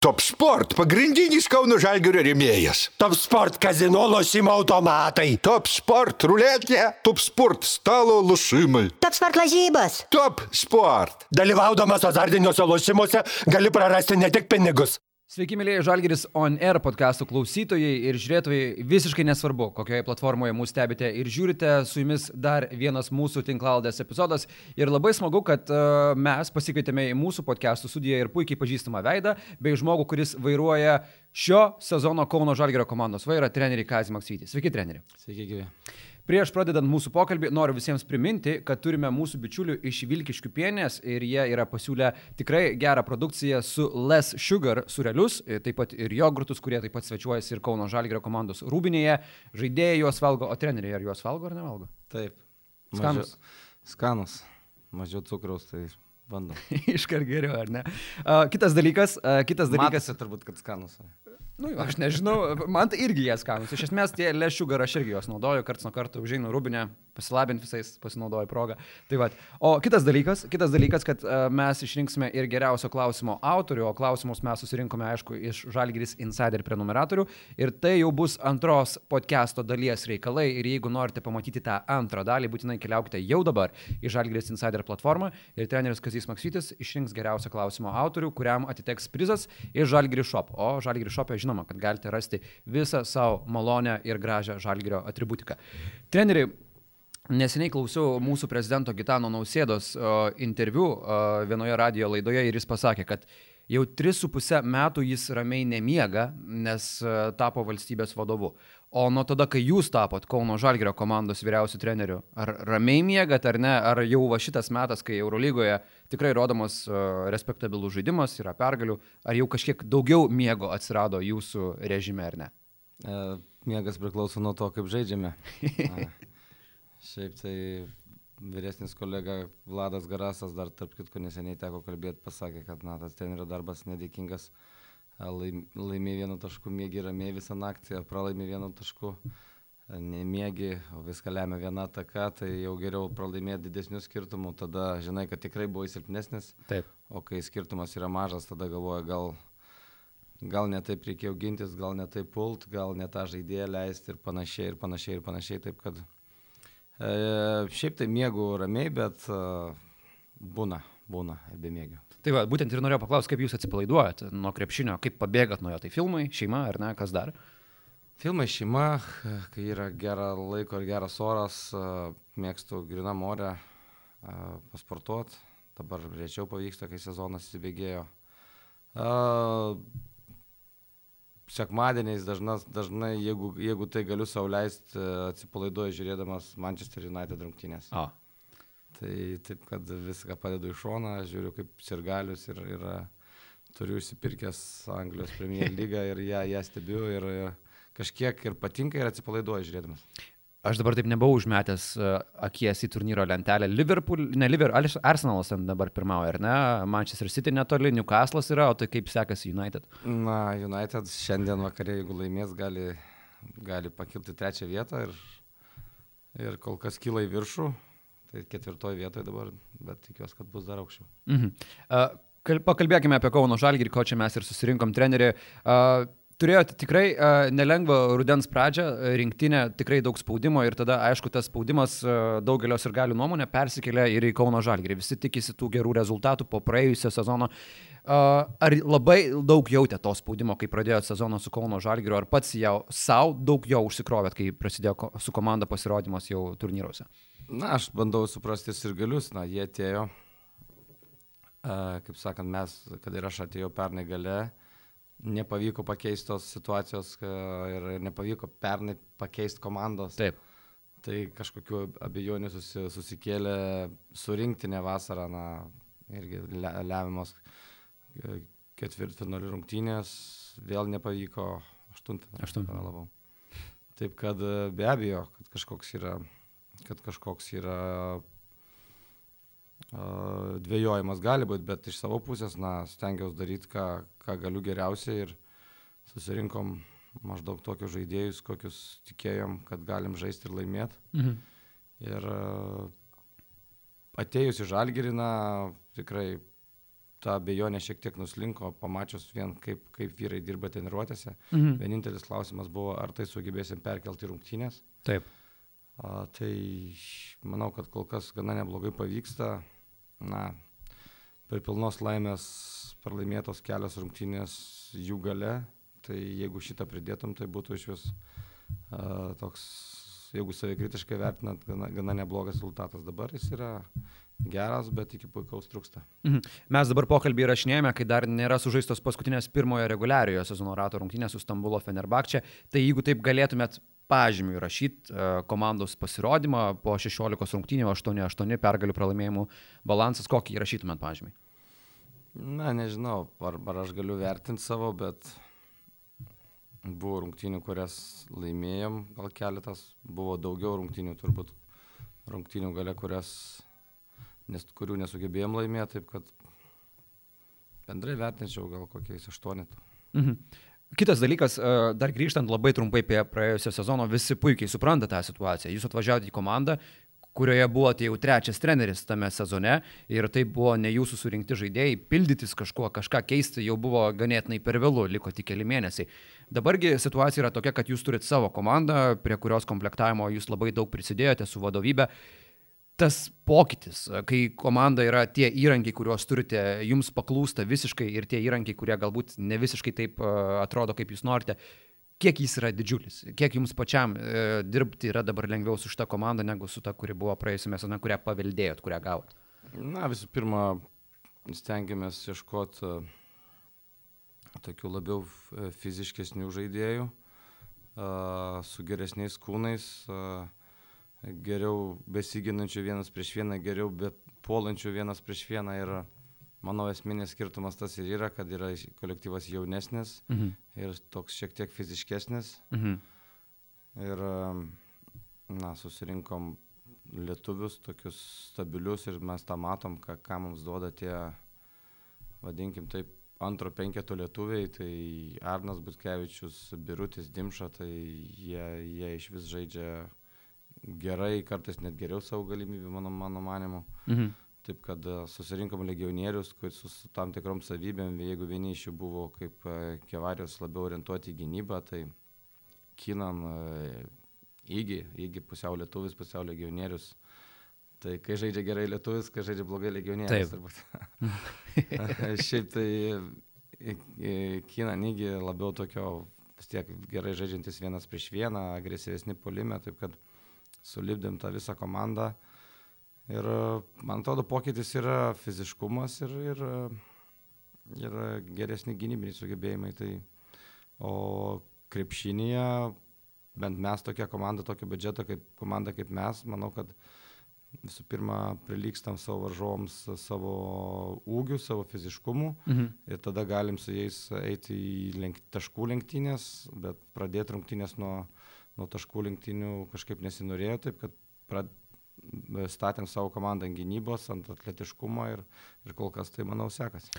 Top Sport - pagrindinis Kauno Žalgirio rėmėjas. Top Sport kazino lošimo automatai. Top Sport ruletė, Top Sport stalo lošimai. Top sport lažybos. Top Sport. Dalyvaudamas azartiniuose lošimuose gali prarasti ne tik pinigus. Sveiki, mėlyje Žalgeris On Air podcastų klausytojai ir žiūrėtojai. Visiškai nesvarbu, kokioje platformoje mūsų stebite ir žiūrite, su jumis dar vienas mūsų tinklaldės epizodas. Ir labai smagu, kad uh, mes pasikvietėme į mūsų podcastų studiją ir puikiai pažįstamą veidą, bei žmogų, kuris vairuoja šio sezono Kauno Žalgerio komandos vairą, trenerį Kazį Maksytį. Sveiki, treneri. Sveiki, gyvi. Prieš pradedant mūsų pokalbį noriu visiems priminti, kad turime mūsų bičiulių iš Vilkiškių pienės ir jie yra pasiūlę tikrai gerą produkciją su Less Sugar surelius, taip pat ir jogurtus, kurie taip pat svečiuojasi ir Kauno Žalgėrio komandos rūbinėje. Žaidėjai juos valgo, o treneriai ar juos valgo ar nevalgo? Taip. Skanus. Mažiau, skanus. Mažiau cukraus, tai bandom. Iškart geriau, ar ne? Uh, kitas dalykas, uh, kitas dalykas. Matosi turbūt, kad skanus. Nu, aš nežinau, man tai irgi jie skanus. Iš esmės tie lešių gar aš irgi juos naudoju, karts nuo karto užžinu rūbinę, pasilabinti visais, pasinaudoju progą. Tai va. O kitas dalykas, kitas dalykas, kad uh, mes išrinksime ir geriausio klausimo autorių, o klausimus mes susirinkome, aišku, iš Žalgiris Insider prenumeratorių. Ir tai jau bus antros podcast'o dalies reikalai. Ir jeigu norite pamatyti tą antrą dalį, būtinai keliaukite jau dabar į Žalgiris Insider platformą. Ir treneris Kazis Maksytis išrinks geriausio klausimo autorių, kuriam atiteks prizas iš Žalgiris Shop. O Žalgiris Shop'e žinoma, kad galite rasti visą savo malonę ir gražią Žalgirio atributiką. Treneri, Neseniai klausiau mūsų prezidento Gitano Nausėdos interviu vienoje radio laidoje ir jis pasakė, kad jau 3,5 metų jis ramiai nemiega, nes uh, tapo valstybės vadovu. O nuo tada, kai jūs tapot Kauno Žalgerio komandos vyriausių trenerių, ar ramiai miegat ar ne, ar jau va šitas metas, kai Eurolygoje tikrai rodomas uh, respektabilų žaidimas, yra pergalių, ar jau kažkiek daugiau miego atsirado jūsų režime ar ne? E, miegas priklauso nuo to, kaip žaidžiame. Šiaip tai vyresnis kolega Vladas Garasas dar, tarp kitko, neseniai teko kalbėti, pasakė, kad na, tas trenerio darbas nedėkingas. Laim, laimė vienu tašku, mėgi ramiai visą naktį, pralaimė vienu tašku, nemiegi, o viską lemia viena ataka, tai jau geriau pralaimėti didesnių skirtumų, tada žinai, kad tikrai buvo silpnesnis. Taip. O kai skirtumas yra mažas, tada galvoja, gal, gal ne taip reikėjo gintis, gal ne taip pult, gal ne tą žaidėją leisti ir panašiai, ir panašiai, ir panašiai. Taip kad šiaip tai mėgau ramiai, bet e, būna, būna ir be mėgių. Tai va, būtent ir norėjau paklausti, kaip jūs atsipalaiduojat nuo krepšinio, kaip pabėgat nuo jo. Tai filmai, šeima ar ne, kas dar? Filmai šeima, kai yra gera laiko ir geras oras, e, mėgstu grinam morę, e, pasportuoti. Dabar rečiau pavyksta, kai sezonas įsibėgėjo. E, Sekmadieniais dažnas, dažnai, jeigu, jeigu tai galiu sauliaisti, atsipalaiduoju žiūrėdamas Manchester United rungtynės. O, Tai taip, kad viską padedu į šoną, žiūriu kaip sirgalius ir, ir e, turiu įsipirkęs Anglijos Premier lygą ir ją, ją stebiu ir e, kažkiek ir patinka ir atsipalaiduoju žiūrėdamas. Aš dabar taip nebuvau užmetęs uh, akies į turnyro lentelę. Liverpool, ne Liverpool, Arsenalas dabar pirmauja, ar ne? Manchester City netoli, Newcastle'as yra, o tai kaip sekasi United? Na, United šiandien vakarė, jeigu laimės, gali, gali pakilti trečią vietą ir, ir kol kas kyla į viršų. Tai ketvirtoje vietoje dabar, bet tikiuosi, kad bus dar aukščiau. Mhm. Uh, kal- pakalbėkime apie Kauno Žalgirį, ko čia mes ir susirinkom trenerių. Uh, Turėjote tikrai uh, nelengvą rudens pradžią, uh, rinktinę, tikrai daug spaudimo ir tada, aišku, tas spaudimas uh, daugelios ir galių nuomonė persikelia ir į Kauno Žalgirį. Visi tikisi tų gerų rezultatų po praėjusio sezono. Uh, ar labai daug jautė to spaudimo, kai pradėjote sezoną su Kauno Žalgiriu, ar pats jau savo daug jo užsikrovėt, kai prasidėjo ko- su komanda pasirodymas jau turnyruose? Na, aš bandau suprasti ir galius, na, jie atėjo, a, kaip sakant, mes, kad ir aš atėjau pernai gale, nepavyko pakeisti tos situacijos a, ir nepavyko pernai pakeisti komandos. Taip. Tai kažkokiu abejonių susi, susikėlė surinkti ne vasarą, na, irgi le, lemiamos e, ketvirtfinalių rungtynės, vėl nepavyko, aštuntą. Aštuntą. Pavėlavau. Taip kad e, be abejo, kad kažkoks yra, kad kažkoks yra dvėjojimas gali būti, bet iš savo pusės, na, stengiausi daryti, ką, ką galiu geriausiai ir susirinkom maždaug tokius žaidėjus, kokius tikėjom, kad galim žaisti ir laimėti. Mhm. Ir a, atėjus į Žalgiriną tikrai ta abejonė šiek tiek nuslinko, pamačius vien kaip, kaip vyrai dirba treniruotėse. Mhm. Vienintelis klausimas buvo, ar tai sugebėsim perkelti rungtynės. Taip. A, tai manau, kad kol kas gana neblogai pavyksta. Na, per pilnos laimės pralaimėtos kelios rungtynės jų gale. Tai jeigu šitą pridėtum, tai būtų iš vis a, toks, jeigu savikritiškai vertinant, gana, gana neblogas rezultatas. Dabar jis yra geras, bet iki puikaus trūksta. Mhm. Mes dabar pokalbį įrašinėjame, kai dar nėra sužaistos paskutinės pirmojo reguliariojo sezono rato rungtynės su Stambulo Fenerbakčia. Tai jeigu taip galėtumėt pažymių įrašyti komandos pasirodymą po 16 rungtynių, 8-8 pergalių pralaimėjimų balansas, kokį įrašytumėt pažymį? Na, nežinau, ar, ar aš galiu vertinti savo, bet buvo rungtynių, kurias laimėjom, gal keletas, buvo daugiau rungtynių, turbūt rungtynių gale, kurias, nes, kurių nesugebėjom laimėti, taip kad bendrai vertinčiau gal kokiais aštuonetų. Mhm. Kitas dalykas, e, dar grįžtant labai trumpai prie praėjusio sezono, visi puikiai supranta tą situaciją. Jūs atvažiavote į komandą, kurioje buvote jau trečias treneris tame sezone ir tai buvo ne jūsų surinkti žaidėjai, pildytis kažkuo, kažką keisti jau buvo ganėtinai per vėlų, liko tik keli mėnesiai. Dabargi situacija yra tokia, kad jūs turite savo komandą, prie kurios komplektavimo jūs labai daug prisidėjote su vadovybė. Tas pokytis, kai komanda yra tie įrankiai, kuriuos turite, jums paklūsta visiškai ir tie įrankiai, kurie galbūt ne visiškai taip e, atrodo, kaip jūs norite, kiek jis yra didžiulis, kiek jums pačiam e, dirbti yra dabar lengviau su šitą komandą negu su ta, kuri buvo praėjusiame sezone, kurią paveldėjot, kurią gavot. Na, visų pirma, stengiamės ieškoti e, tokių labiau f- fiziškesnių žaidėjų, a, su geresniais kūnais, geriau besiginančių vienas prieš vieną, geriau be puolančių vienas prieš vieną ir manau esminis skirtumas tas ir yra, kad yra kolektyvas jaunesnis Mhm. ir toks šiek tiek fiziškesnis. Mhm. Ir, em, na, susirinkom lietuvius, tokius stabilius ir mes tą matom, ką, ką mums duoda tie, vadinkim taip, antro penketo lietuviai, tai Arnas Butkevičius, Birutis Dimša, tai jie, jie iš vis žaidžia gerai, kartais net geriau savo galimybių, mano, mano manimu. Mhm. Taip kad e, susirinkom legionierius, kur su tam tikrom savybėm, jeigu vieni iš jų buvo kaip e, kevarijos labiau orientuoti į gynybą, tai Kinan e, įgy, įgy pusiau lietuvis, pusiau legionierius. Tai kai žaidžia gerai lietuvis, kai žaidžia blogai legionierius. Šiaip tai e, e, Kinan įgy labiau tokio vis tiek gerai žaidžiantis vienas prieš vieną, agresyvesni polime, taip kad sulibdėm tą visą komandą. Ir e, man atrodo, pokytis yra fiziškumas ir, ir, e, ir geresni gynybiniai sugebėjimai. Tai, o krepšinėje, bent mes tokia komanda, tokio biudžeto kaip komanda kaip mes, manau, kad visų pirma prilygstam savo varžovams savo ūgiu, savo fiziškumu Mhm. ir tada galim su jais eiti į lenk, taškų lenktynės, bet pradėti rungtynės nuo, nuo taškų lenktynių kažkaip nesinorėjo, taip kad prad, statėm savo komandą ant gynybos, ant atletiškumo ir, ir kol kas tai, manau, sekasi.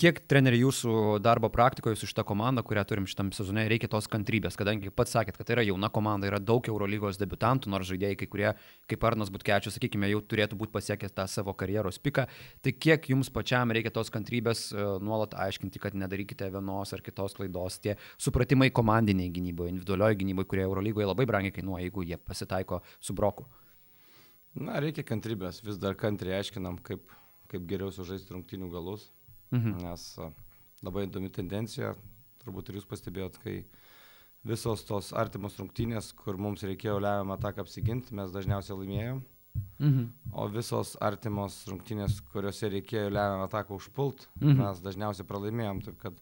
Kiek treneri jūsų darbo praktikoje su šitą komandą, kurią turim šitam sezone, reikia tos kantrybės, kadangi pats sakėt, kad tai yra jauna komanda, yra daug Eurolygos debutantų, nors žaidėjai, kai kurie, kaip Arnas Butkečius, sakykime, jau turėtų būti pasiekę tą savo karjeros piką. Tai kiek jums pačiam reikia tos kantrybės e, nuolat aiškinti, kad nedarykite vienos ar kitos klaidos, tie supratimai komandiniai gynyboje, individualioje gynyboje, kurie Eurolygoje labai brangiai kainuoja, jeigu jie pasitaiko su broku. Na, reikia kantrybės, vis dar kantriai aiškinam, kaip, kaip geriau sužaisti rungtynių galus, Mhm. nes labai įdomi tendencija, turbūt ir jūs pastebėjot, kai visos tos artimos rungtynės, kur mums reikėjo lemiamą ataką apsiginti, mes dažniausiai laimėjom. Mhm. O visos artimos rungtynės, kuriuose reikėjo lemiamą ataką užpult, mhm. mes dažniausiai pralaimėjom, taip kad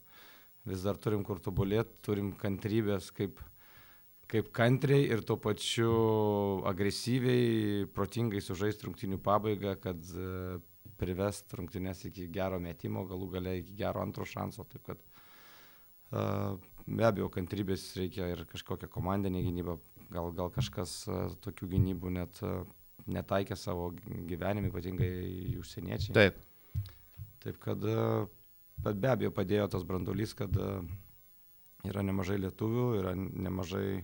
vis dar turim kur tobulėti, turim kantrybės kaip, kaip kantriai ir tuo pačiu agresyviai, protingai sužaisti rungtynių pabaigą, kad e, privest rungtynės iki gero metimo, galų gale iki gero antro šanso. Taip kad e, be abejo, kantrybės reikia ir kažkokią komandinę gynybą, gal, gal kažkas e, tokių gynybų net netaikė savo gyvenime, ypatingai užsieniečiai. Taip. Taip kad, bet be abejo padėjo tas brandolys, kad yra nemažai lietuvių, yra nemažai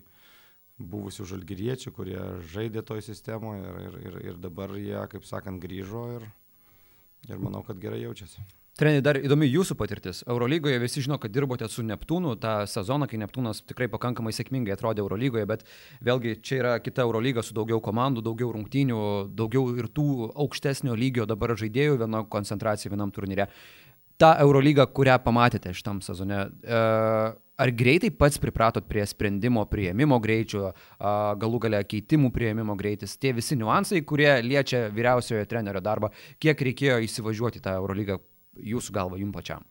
buvusių žalgyriečių, kurie žaidė toj sistemoje ir, ir, ir, ir dabar jie, kaip sakant, grįžo ir, ir manau, kad gerai jaučiasi. Treneri, dar įdomi jūsų patirtis. Eurolygoje visi žino, kad dirbote su Neptūnu tą sezoną, kai Neptūnas tikrai pakankamai sėkmingai atrodė Eurolygoje, bet vėlgi čia yra kita Eurolyga su daugiau komandų, daugiau rungtynių, daugiau ir tų aukštesnio lygio dabar žaidėjų, viena koncentracija vienam turnyre. Ta Eurolyga, kurią pamatėte šitam sezone, e, ar greitai pats pripratot prie sprendimo prieimimo greičio, galų gale keitimų prieimimo greitis, tie visi niuansai, kurie liečia vyriausiojo trenerio darbą, kiek reikėjo įsivažiuoti tą Eurolygą jūsų galva, jums pačiam?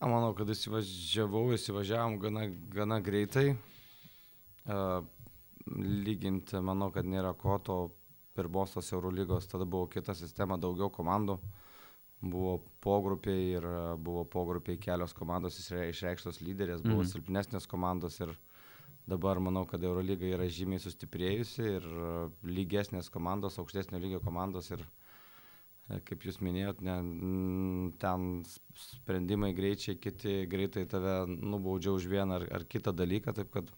Manau, kad įsivažiavau, įsivažiavom gana, gana greitai. Uh, lyginti, manau, kad nėra ko to pirmosios Eurolygos, tada buvo kita sistema, daugiau komandų. Buvo pogrupiai ir uh, buvo pogrupiai kelios komandos išreikštos lyderės, buvo mhm. silpnesnės komandos ir dabar manau, kad Eurolyga yra žymiai sustiprėjusi ir uh, lygesnės komandos, aukštesnio lygio komandos ir uh, E, kaip jūs minėjot, ne, ten sprendimai greičiai, kiti greitai tave nubaudžia už vieną ar, ar kitą dalyką, taip kad,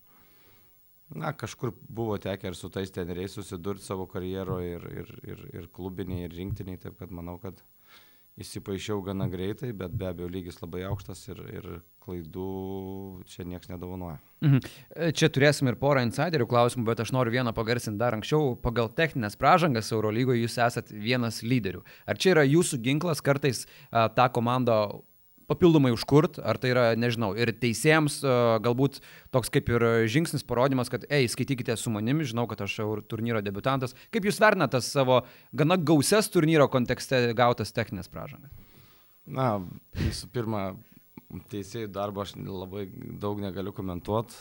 na, kažkur buvo tekę ir su tais teneriais susidurti savo karjeroje ir, ir, ir, ir klubiniai, ir rinktiniai, taip kad manau, kad įsipaišiau gana greitai, bet be abejo lygis labai aukštas ir, ir klaidų čia niekas nedavonoja. Mhm. Čia turėsim ir porą insiderių klausimų, bet aš noriu vieną pagarsinti dar anksčiau. Pagal techninės pražangas Eurolygoje jūs esat vienas lyderių. Ar čia yra jūsų ginklas kartais a, tą komandą papildomai užkurt, ar tai yra, nežinau, ir teisėjams galbūt toks kaip ir žingsnis parodymas, kad, ei, skaitykite su manimi, žinau, kad aš turnyro debutantas. Kaip jūs vertinate tas savo gana gausias turnyro kontekste gautas techninės pražangas? Na, visų pirma, teisėjų darbą aš labai daug negaliu komentuoti.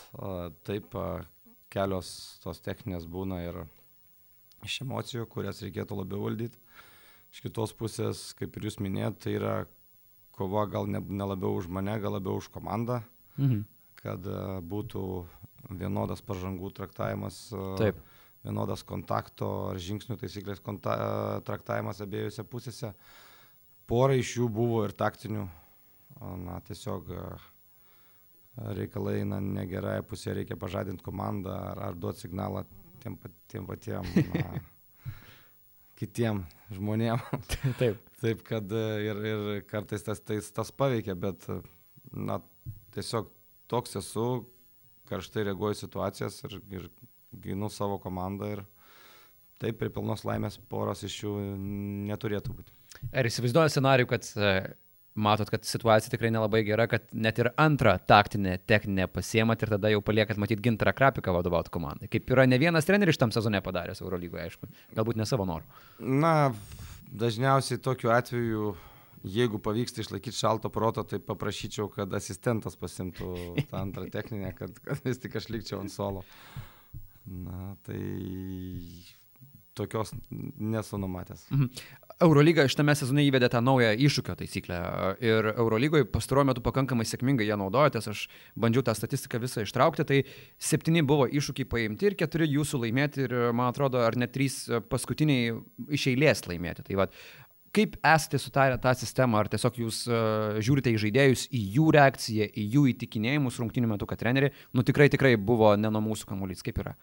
Taip, kelios tos techninės būna ir iš emocijų, kurias reikėtų labiau valdyti. Iš kitos pusės, kaip ir jūs minėjote, tai yra kova gal ne, ne labiau už mane, gal labiau už komandą, mhm. kad būtų vienodas pažangų traktavimas, Taip. vienodas kontakto ar žingsnių taisyklės konta, traktavimas abiejose pusėse. Pora iš jų buvo ir taktinių na, tiesiog reikalai eina negerai pusė, reikia pažadinti komandą ar, ar duoti signalą tiem, tiem patiem na, kitiem žmonėm. Taip. Taip, kad ir, ir kartais tas, tas, tas paveikia, bet na, tiesiog toks esu, karštai reaguoju situacijas ir, ir ginu savo komandą ir taip, prie pilnos laimės poros iš jų neturėtų būti. Ar įsivaizduoju scenarių, kad matot, kad situacija tikrai nelabai gera, kad net ir antrą taktinę techninę pasiemat ir tada jau paliekat matyti gintarą krapiką vadovauti komandai. Kaip yra ne vienas treneris tam sezone padaręs Eurolygoje, aišku, galbūt ne savo norų. Na, dažniausiai tokiu atveju, jeigu pavyksta išlaikyti šalto proto, tai paprašyčiau, kad asistentas pasimtų tą antrą techninę, kad, kad vis tik aš likčiau ant solo. Na, tai tokios nesu numatęs. Mhm. Eurolyga šitame sezone įvedė tą naują iššūkio taisyklę. Ir Eurolygoje pastaruoju metu pakankamai sėkmingai ją naudojotės, aš bandžiau tą statistiką visą ištraukti, tai septyni buvo iššūkiai paimti ir keturi jūsų laimėti. Ir man atrodo, ar net trys paskutiniai iš eilės laimėti. Tai vat, kaip esate sutarę tą sistemą, ar tiesiog jūs uh, žiūrite į žaidėjus, į jų reakciją, į jų įtikinėjimus rungtinių metų, kad treneri, nu tikrai tikrai buvo ne nuo mūsų kamuolys, kaip yra?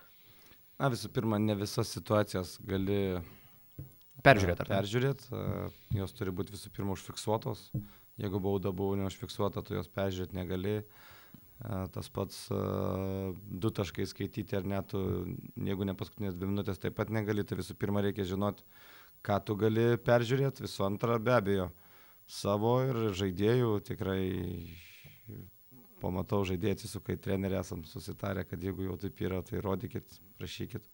Na visų pirma, ne visas situacijas gali peržiūrėti. Peržiūrėti, jos turi būti visų pirma užfiksuotos. Jeigu bauda buvo neužfiksuota, tu jos peržiūrėti negali. Tas pats du taškai skaityti ar net, jeigu ne paskutinės dvi minutės, taip pat negali. Tai visų pirma reikia žinoti, ką tu gali peržiūrėti. Visų antra, be abejo, savo ir žaidėjų tikrai pamatau žaidėjai atsisuka į trenerį, esam susitarę, kad jeigu jau taip yra, tai rodykit, prašykit.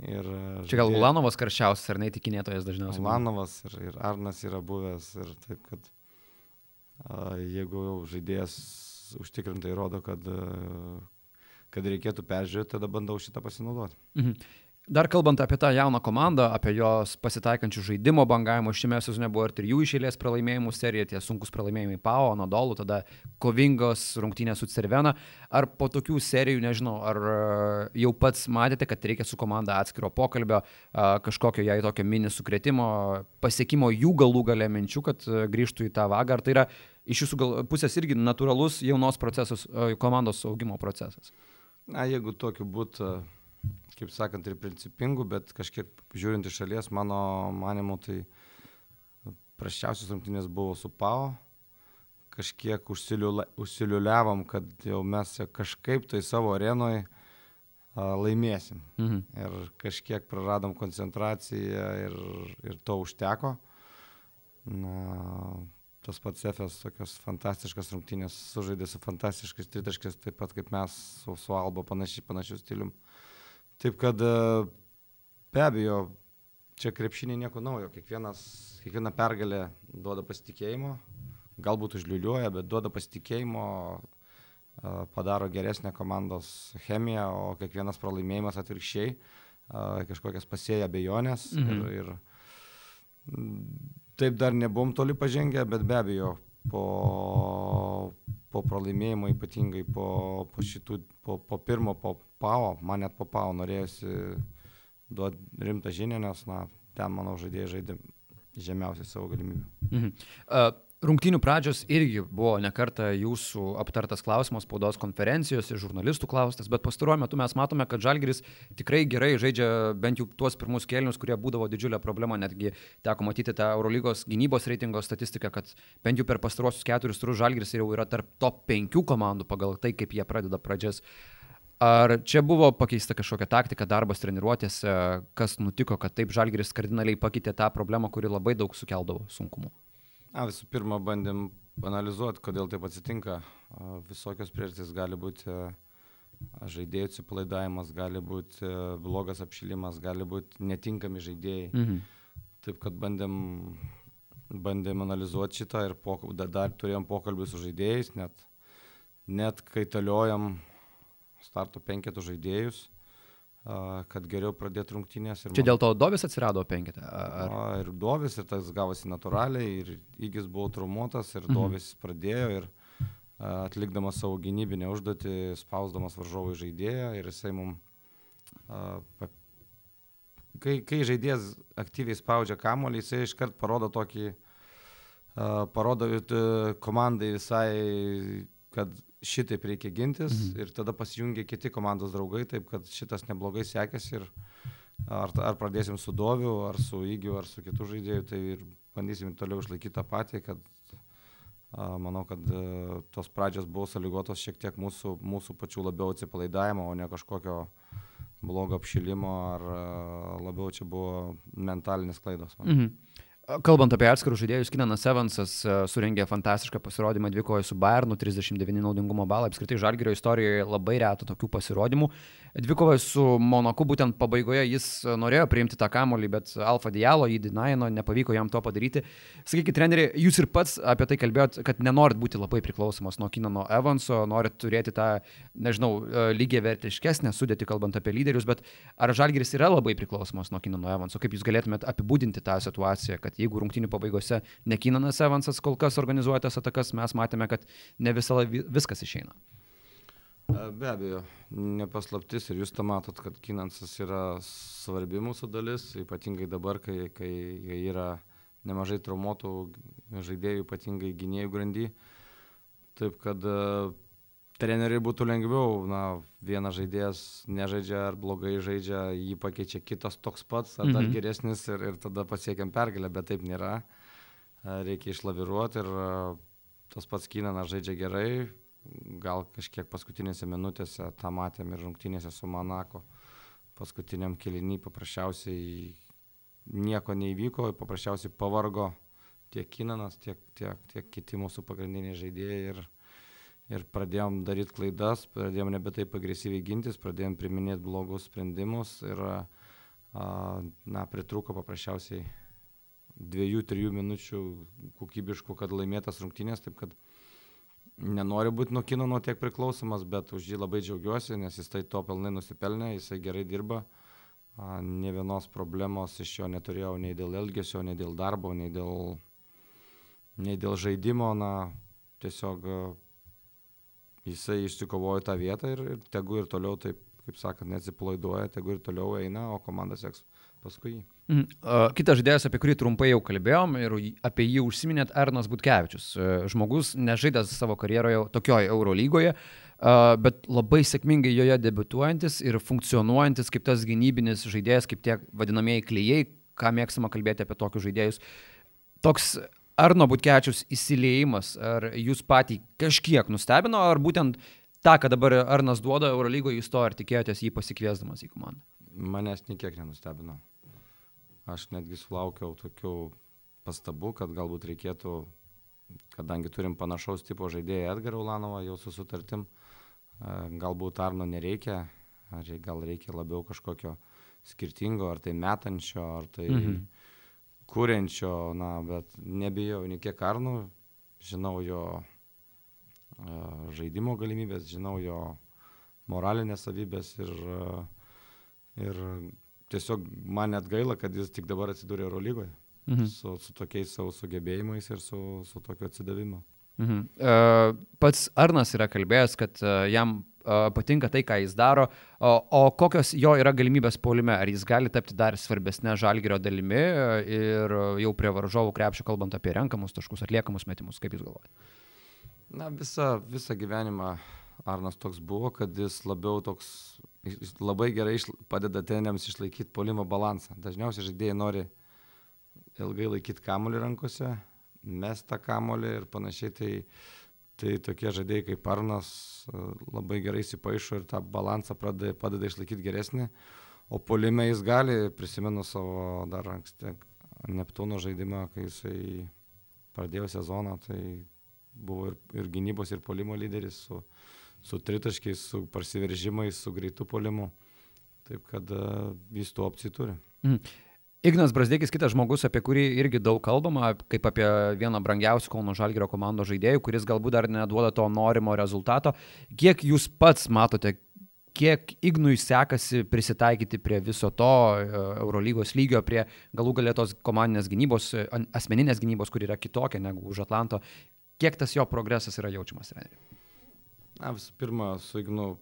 Ir žaidėjai, Čia gal Ulanovas karščiausias ar neįtikinėtojas dažniausiai? Ulanovas ir, ir Arnas yra buvęs ir taip, kad a, jeigu jau žaidėjas užtikrintai rodo, kad, a, kad reikėtų peržiūrėti, tada bandau šitą pasinaudoti. Mhm. Dar kalbant apie tą jauną komandą, apie jos pasitaikančių žaidimo bangavimo, šiame sezone buvo ir trijų išėlės pralaimėjimų serija, tie sunkus pralaimėjimai PAO, Nodolų, tada kovingos rungtynės su Cervena. Ar po tokių serijų, nežinau, ar e, jau pats matėte, kad reikia su komanda atskiro pokalbio, kažkokio jai tokio mini sukretimo, pasiekimo jų galų gale minčių, kad e, grįžtų į tą vagą, ar tai yra iš jūsų gal, pusės irgi natūralus jaunos procesus, e, komandos augimo procesas? Na, jeigu tokiu būtų kaip sakant, ir principingų, bet kažkiek žiūrint iš šalies, mano manimu, tai praščiausios rungtynės buvo su Pau. Kažkiek užsiliuliavom, kad jau mes kažkaip tai savo arenoje laimėsim. Mhm. Ir kažkiek praradom koncentraciją ir, ir to užteko. Na, tas pats Efes tokios fantastiškas rungtynės sužaidė su fantastiškais tritaškais, taip pat kaip mes su, su Alba panašiai, panašiu stilium. Taip kad e, be abejo, čia krepšinė nieko naujo, Kiekvienas, kiekviena pergalė duoda pasitikėjimo, galbūt užliuliuoja, bet duoda pasitikėjimo, e, padaro geresnę komandos chemiją, o kiekvienas pralaimėjimas atvirkščiai e, kažkokias pasėja abejonės. Mhm. Ir, ir taip dar nebuvom toli pažengę, bet be abejo, po, po pralaimėjimo, ypatingai po, po šitų, po, po pirmo, po PAO, man net po PAO norėjosi duoti rimtą žinią, nes, na, ten, manau, žaidėjai žaidė žemiausiai savo galimybių. Mhm. Uh, Rungtinių pradžios irgi buvo nekarta jūsų aptartas klausimas spaudos konferencijose, žurnalistų klaustas, bet pastaruoju metu mes matome, kad Žalgiris tikrai gerai žaidžia bent jau tuos pirmus kėlinius, kurie būdavo didžiulė problema, netgi teko matyti tą Eurolygos gynybos reitingo statistiką, kad bent jau per pastaruosius keturis turus Žalgiris jau yra tarp top penkių komandų pagal tai, kaip jie pradeda pradžias. Ar čia buvo pakeista kažkokia taktika, darbas treniruotėse, kas nutiko, kad taip Žalgiris kardinaliai pakeitė tą problemą, kuri labai daug sukeldavo sunkumų? Na, visų pirma, bandėm analizuoti, kodėl taip atsitinka. Visokios priežastys gali būti žaidėjų atsipalaidavimas, gali būti blogas apšilimas, gali būti netinkami žaidėjai. Mhm. Taip kad bandėm, bandėm analizuoti šitą ir pok, da- dar turėjom pokalbį su žaidėjais, net, net kaitaliojam starto penketų žaidėjus, kad geriau pradėti rungtynės. Čia man- dėl to Dovis atsirado penketą? Ar... A, ir Dovis, ir tas gavosi natūraliai, ir Įgis buvo traumuotas, ir Mhm. Dovis pradėjo, ir atlikdamas savo gynybinę užduotį, spausdamas varžovų žaidėją, ir jisai mums... Kai, kai žaidėjas aktyviai spaudžia kamolį, jisai iškart parodo tokį, a, parodo e, komandai visai, kad šitaip reikia gintis, Mhm. ir tada pasijungia kiti komandos draugai, taip kad šitas neblogai sekėsi ir ar, ar pradėsim su Doviu, ar su Įgiu, ar su kitu žaidėju, tai ir bandysim toliau išlaikyti tą patį, kad a, manau, kad a, tos pradžios buvo sąlygotos šiek tiek mūsų, mūsų pačių labiau atsipalaidavimo, o ne kažkokio blogo apšilimo, ar a, labiau čia buvo mentalinės klaidos. Man. Mhm. Kalbant apie atskirus žaidėjus, Kinanas Evansas e, surengė fantastišką pasirodymą dvikoje su Bayernu, 39 naudingumo balą. Apskritai Žalgirio istorijoje labai retų tokių pasirodymų. Dvikoje su Monaku būtent pabaigoje jis e, norėjo priimti tą kamolį, bet Alfa Dialo jį dinaino, nepavyko jam to padaryti. Sakykit, treneri, jūs ir pats apie tai kalbėjot, kad nenorit būti labai priklausomas nuo Kinano Evanso, norit turėti tą, nežinau, e, lygiai vertiškesnę sudėti, kalbant apie lyderius, bet ar Žalgiris yra labai priklausomas nuo Kinano Evanso? Kaip jūs galėtumėt apibūdinti tą situaciją, kad jeigu rungtinių pabaigose ne Kinanas Evansas kol kas organizuoja tas atakas, mes matėme, kad ne visą viskas išeina. Be abejo, nepaslaptis ir jūs tą matot, kad Kinansas yra svarbi mūsų dalis, ypatingai dabar, kai, kai yra nemažai traumuotų žaidėjų, ypatingai gynėjų grandy. Taip kad treneriai būtų lengviau, na, vienas žaidėjas nežaidžia ar blogai žaidžia, jį pakeičia kitas toks pats ar dar Mhm. geresnis ir, ir tada pasiekiam pergalę, bet taip nėra. Reikia išlaviruoti ir tas pats Kinanas žaidžia gerai, gal kažkiek paskutinėse minutėse tą matėm ir rungtynėse su Monako. Paskutiniam kelinį paprasčiausiai nieko neįvyko, paprasčiausiai pavargo tiek Kinanas, tiek, tiek, tiek kiti mūsų pagrindiniai žaidėjai ir, ir pradėjom daryti klaidas, pradėjom nebe taip agresyviai gintis, pradėjom priminėti blogus sprendimus ir na, pritruko paprasčiausiai dviejų, trijų minučių kokybiškų, kad laimėtas rungtynės, taip kad nenoriu būti nuo kino nuo tiek priklausomas, bet už jį labai džiaugiuosi, nes jis tai to pilnai nusipelnė, jisai gerai dirba. Ne vienos problemos iš jo neturėjau nei dėl elgesio, nei dėl darbo, nei dėl, nei dėl žaidimo. Na, tiesiog jisai išsikovojo tą vietą ir, ir tegu ir toliau taip, kaip sakant, neatsipalaiduoja, tegu ir toliau eina, o komanda seks paskui jį. Mhm. Kitas žaidėjas, apie kurį trumpai jau kalbėjom ir apie jį užsiminėt, Arnas Butkevičius. Žmogus nežaidęs savo karjeroje tokioje Eurolygoje, bet labai sėkmingai joje debituojantis ir funkcionuojantis kaip tas gynybinis žaidėjas, kaip tie vadinamieji klyjei, ką mėgstama kalbėti apie tokius žaidėjus. Toks Arno Butkečius įsileimas, ar jūs patį kažkiek nustebino, ar būtent tą, ką dabar Arnas duoda Eurolygoje, jūs to ar tikėjotės jį pasikviesdamas į komandą? Manęs niekiek nenustebino. Aš netgi sulaukiau tokių pastabų, kad galbūt reikėtų, kadangi turim panašaus tipo žaidėją Edgarą Ulanovą jau su sutartim, e, galbūt Arno nereikia, ar gal reikia labiau kažkokio skirtingo, ar tai metančio, ar tai mhm. kūrenčio, na, bet nebijau nei kiek Arno, žinau jo žaidimo galimybės, žinau jo moralinės savybės ir, e, ir tiesiog man net gaila, kad jis tik dabar atsidūrė Eurolygoje. Mhm. Su, su tokiais savo sugebėjimais ir su, su tokiu atsidavimu. Mhm. Uh, pats Arnas yra kalbėjęs, kad uh, jam uh, patinka tai, ką jis daro, o, o kokios jo yra galimybės polime, ar jis gali tapti dar svarbesnė žalgerio dalimi ir jau prie varžovų krepšio kalbant apie renkamus taškus, atliekamus metimus, kaip jūs galvojate? Na, visą, visą gyvenimą Arnas toks buvo, kad jis labiau toks, jis labai gerai išla, padeda tenėms išlaikyti polimo balansą. Dažniausiai žaidėjai nori ilgai laikyti kamolį rankose, mes tą kamolį ir panašiai. Tai, tai tokie žaidėjai kaip Arnas e, labai gerai įsipaišo ir tą balansą padeda, padeda išlaikyti geresnį. O polime jis gali, prisimenu savo dar anksti Neptūno žaidimą, kai jisai pradėjo sezoną, tai buvo ir, ir gynybos, ir polimo lyderis su, su tritaškiais, su prasiveržimais, su greitu polimu. Taip kad uh, jis tų opcijų turi. Mm. Ignas Brasdėkis, kitas žmogus, apie kurį irgi daug kalbama, kaip apie vieną brangiausių Kauno Žalgėrio komandos žaidėjų, kuris galbūt dar neduoda to norimo rezultato. Kiek jūs pats matote, kiek Ignui sekasi prisitaikyti prie viso to e, Eurolygos lygio, prie galų galėtos komandinės gynybos, e, asmeninės gynybos, kur yra kitokia negu už Atlanto, kiek tas jo progresas yra jaučiamas, treneri? Na, visų pirma, su Ignu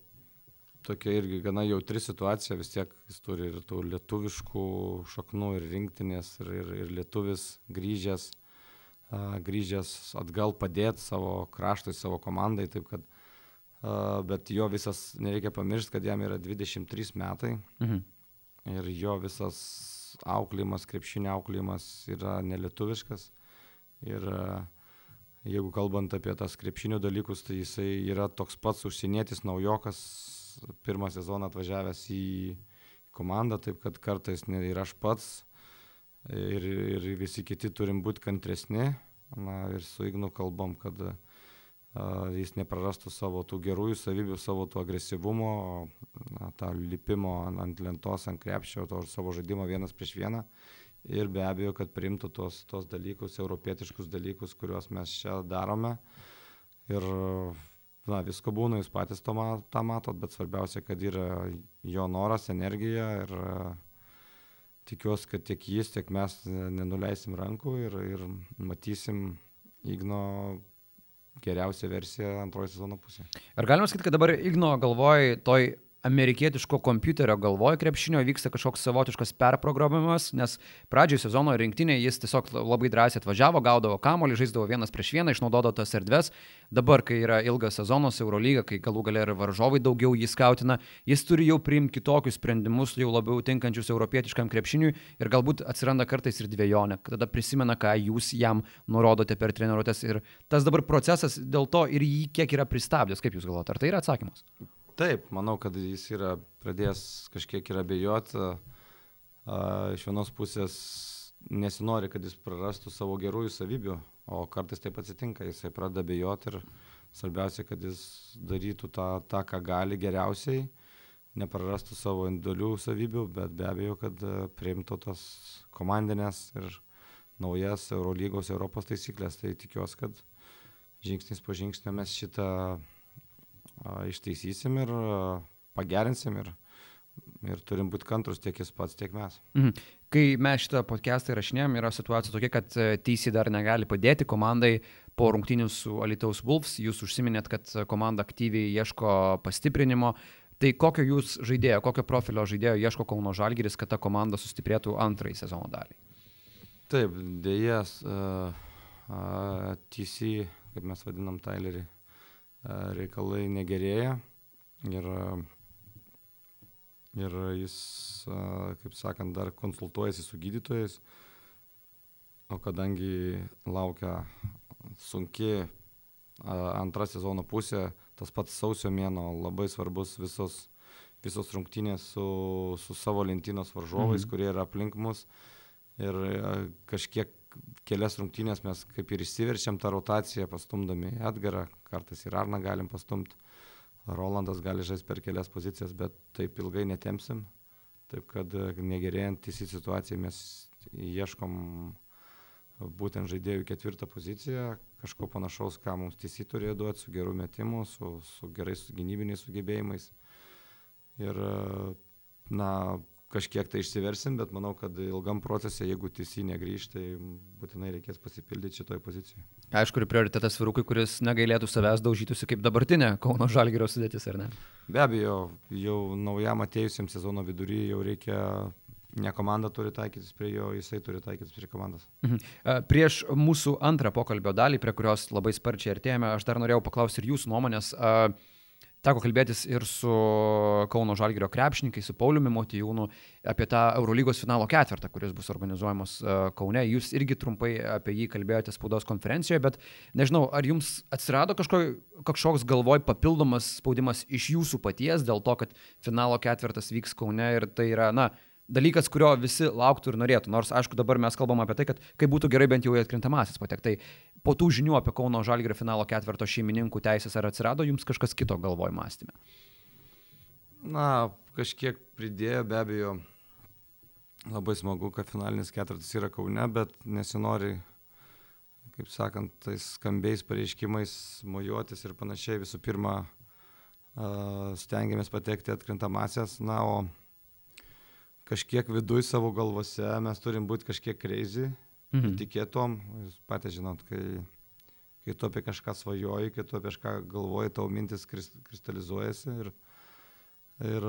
tokia irgi gana jautri situacija, vis tiek jis turi ir tų lietuviškų šaknų, ir rinktinės, ir, ir, ir lietuvis grįžęs, uh, grįžęs atgal padėti savo kraštui, savo komandai, taip kad, uh, bet jo visas, nereikia pamiršti, kad jam yra 23 metai mhm. ir jo visas auklėjimas, krepšinio auklėjimas yra nelietuviškas. Ir uh, jeigu kalbant apie tas krepšinio dalykus, tai jisai yra toks pats užsienietis, naujokas, pirmą sezoną atvažiavęs į komandą, taip kad kartais ir aš pats, ir, ir visi kiti turim būti kantresni. Na ir su Ignu kalbam, kad a, jis neprarastų savo tų gerųjų savybių, savo to agresyvumo, na, tą lipimo ant lentos, ant krepšio, to savo žaidimo vienas prieš vieną. Ir be abejo, kad priimtų tos, tos dalykus, europietiškus dalykus, kuriuos mes čia darome. Ir na, visko būna, jūs patys to, tą matot, bet svarbiausia, kad yra jo noras, energija ir tikiuosi, kad tiek jis, tiek mes nenuleisim rankų ir, ir matysim Igno geriausią versiją antrojo sezono pusėje. Ar galima sakyti, kad dabar Igno galvoj toj amerikietiško kompiuterio galvoje krepšinio vyksta kažkoks savotiškas perprogramavimas, nes pradžioje sezono rinktinėje jis tiesiog labai drąsiai atvažiavo, gaudavo kamolį, žaisdavo vienas prieš vieną, išnaudodavo tas erdves. Dabar, kai yra ilgas sezonas Eurolyga, kai galų galia ir varžovai daugiau jį skautina, jis turi jau priimti kitokius sprendimus, jau labiau tinkančius europietiškam krepšiniui ir galbūt atsiranda kartais ir dviejonė, tada prisimena, ką jūs jam nurodote per treniruotės ir tas dabar procesas dėl to ir jį kiek yra pristabdęs, kaip jūs galvojate, ar tai yra atsakymas? Taip, manau, kad jis yra pradėjęs kažkiek ir abejoti. Iš vienos pusės nesinori, kad jis prarastų savo gerųjų savybių, o kartais taip atsitinka, jisai pradeda abejoti ir svarbiausia, kad jis darytų tą, tą ką gali geriausiai, neprarastų savo individualių savybių, bet be abejo, kad priimtų tos komandinės ir naujas Eurolygos Europos taisyklės. Tai tikiuosi, kad žingsnis po žingsnio mes šitą išteisysim ir pagerinsim ir, ir turim būti kantrus tiek jis pats, tiek mes. Mhm. Kai mes šitą podcastą įrašinėjom, yra situacija tokia, kad e, teisė dar negali padėti komandai po rungtynių su Alitaus Wolfs. Jūs užsiminėt, kad komanda aktyviai ieško pastiprinimo. Tai kokio jūs žaidėjo, kokio profilio žaidėjo ieško Kauno Žalgiris, kad ta komanda sustiprėtų antrąjį sezono dalį? Taip, dėjas, uh, uh, TC, kaip mes vadinam Tylerį, reikalai negerėja ir, ir jis, kaip sakant, dar konsultuojasi su gydytojais. O kadangi laukia sunki a, antra sezono pusė, tas pats sausio mėno labai svarbus visos, visos rungtynės su, su savo lentynos varžovais, mhm. kurie yra aplink mus. Ir kažkiek kelias rungtynės mes kaip ir išsiverčiam tą rotaciją, pastumdami Edgarą, kartais ir Arną galim pastumti. Rolandas gali žaisti per kelias pozicijas, bet taip ilgai netemsim. Taip kad e, negerėjant į situaciją mes ieškom būtent žaidėjų ketvirtą poziciją, kažko panašaus, ką mums teisy turėjo duoti, su geru metimu, su, su gerais gynybiniais sugebėjimais. Ir, e, na, kažkiek tai išsiversim, bet manau, kad ilgam procese, jeigu teisy negrįž, tai būtinai reikės pasipildyti šitoj pozicijoje. Aišku, ir prioritetas virukui, kuris negailėtų savęs daužytųsi kaip dabartinė Kauno Žalgirio sudėtis, ar ne? Be abejo, jau naujam atėjusiam sezono vidury jau reikia Ne komanda turi taikytis prie jo, jisai turi taikytis prie komandos. Mhm. Prieš mūsų antrą pokalbio dalį, prie kurios labai sparčiai artėjame, aš dar norėjau paklausti ir jūsų nuomonės. Uh, Teko kalbėtis ir su Kauno Žalgirio krepšininkais, su Pauliumi Motijūnu apie tą Eurolygos finalo ketvirtą, kuris bus organizuojamas e, Kaune. Jūs irgi trumpai apie jį kalbėjote spaudos konferencijoje, bet nežinau, ar jums atsirado kažko, kažkoks galvoj papildomas spaudimas iš jūsų paties dėl to, kad finalo ketvirtas vyks Kaune ir tai yra, na, dalykas, kurio visi lauktų ir norėtų. Nors, aišku, dabar mes kalbam apie tai, kad kaip būtų gerai bent jau į atkrintamasis patekti. Tai po tų žinių apie Kauno Žalgirio finalo ketvirto šeimininkų teisės ar atsirado jums kažkas kito galvoj mąstymė? Na, kažkiek pridėjo be abejo. Labai smagu, kad finalinis ketvirtas yra Kaune, bet nesinori, kaip sakant, tais skambiais pareiškimais mojuotis ir panašiai. Visų pirma, stengiamės patekti atkrintamasias, na, o kažkiek viduj savo galvose mes turim būti kažkiek crazy, mhm. tikėtom, jūs patys žinot, kai, kai tu apie kažką svajoji, kai tu apie kažką galvoji, tavo mintis kristalizuojasi ir, ir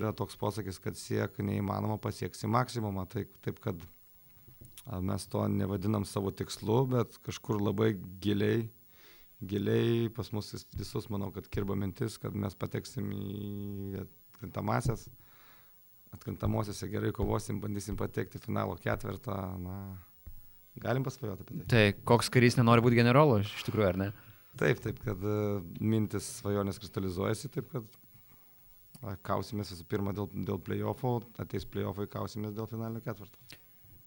yra toks posakis, kad siek neįmanoma pasieksi maksimumą, tai, taip kad mes to nevadinam savo tikslu, bet kažkur labai giliai, giliai pas mus visus, manau, kad kirba mintis, kad mes pateksim į krintamasias atkrintamosiose gerai kovosim, bandysim patekti finalo ketvirtą. Na, galim pasvajoti apie tai. Tai koks karys nenori būti generolu, iš tikrųjų, ar ne? Taip, taip, kad uh, mintis svajonės kristalizuojasi, taip kad kausimės visų pirma dėl, dėl playoffų, ateis playoffai, kausimės dėl finalinio ketvirto.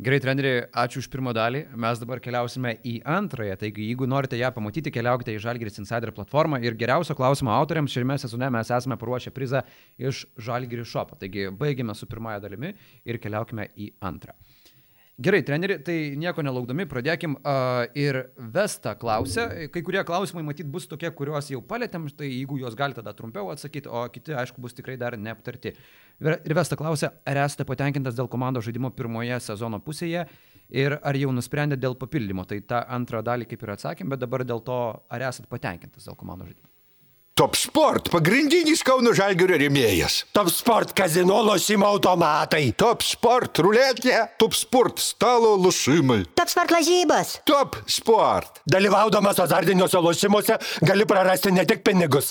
Gerai, treneri, ačiū už pirmą dalį. Mes dabar keliausime į antrąją. Taigi, jeigu norite ją pamatyti, keliaukite į Žalgiris Insider platformą. Ir geriausio klausimo autoriams šiame sezone mes esame paruošę prizą iš Žalgiris Shop. Taigi, baigime su pirmąją dalimi ir keliaukime į antrą. Gerai, treneri, tai nieko nelaukdami, pradėkim. Uh, ir Vesta klausia, kai kurie klausimai matyt bus tokie, kuriuos jau palėtėm, tai jeigu juos galite tada trumpiau atsakyti, o kiti, aišku, bus tikrai dar neaptarti. Ir Vesta klausia, ar esate patenkintas dėl komandos žaidimo pirmoje sezono pusėje ir ar jau nusprendėte dėl papildymo. Tai tą antrą dalį kaip ir atsakėm, bet dabar dėl to, ar esate patenkintas dėl komandos žaidimo. Top Sport - pagrindinis Kauno Žalgirio rėmėjas. Top Sport - kazino lošimo automatai. Top Sport - ruletė, Top Sport - stalo lošimai. Top Sport lažybos. Top Sport. Dalyvaudamas azartiniuose lošimuose gali prarasti ne tik pinigus.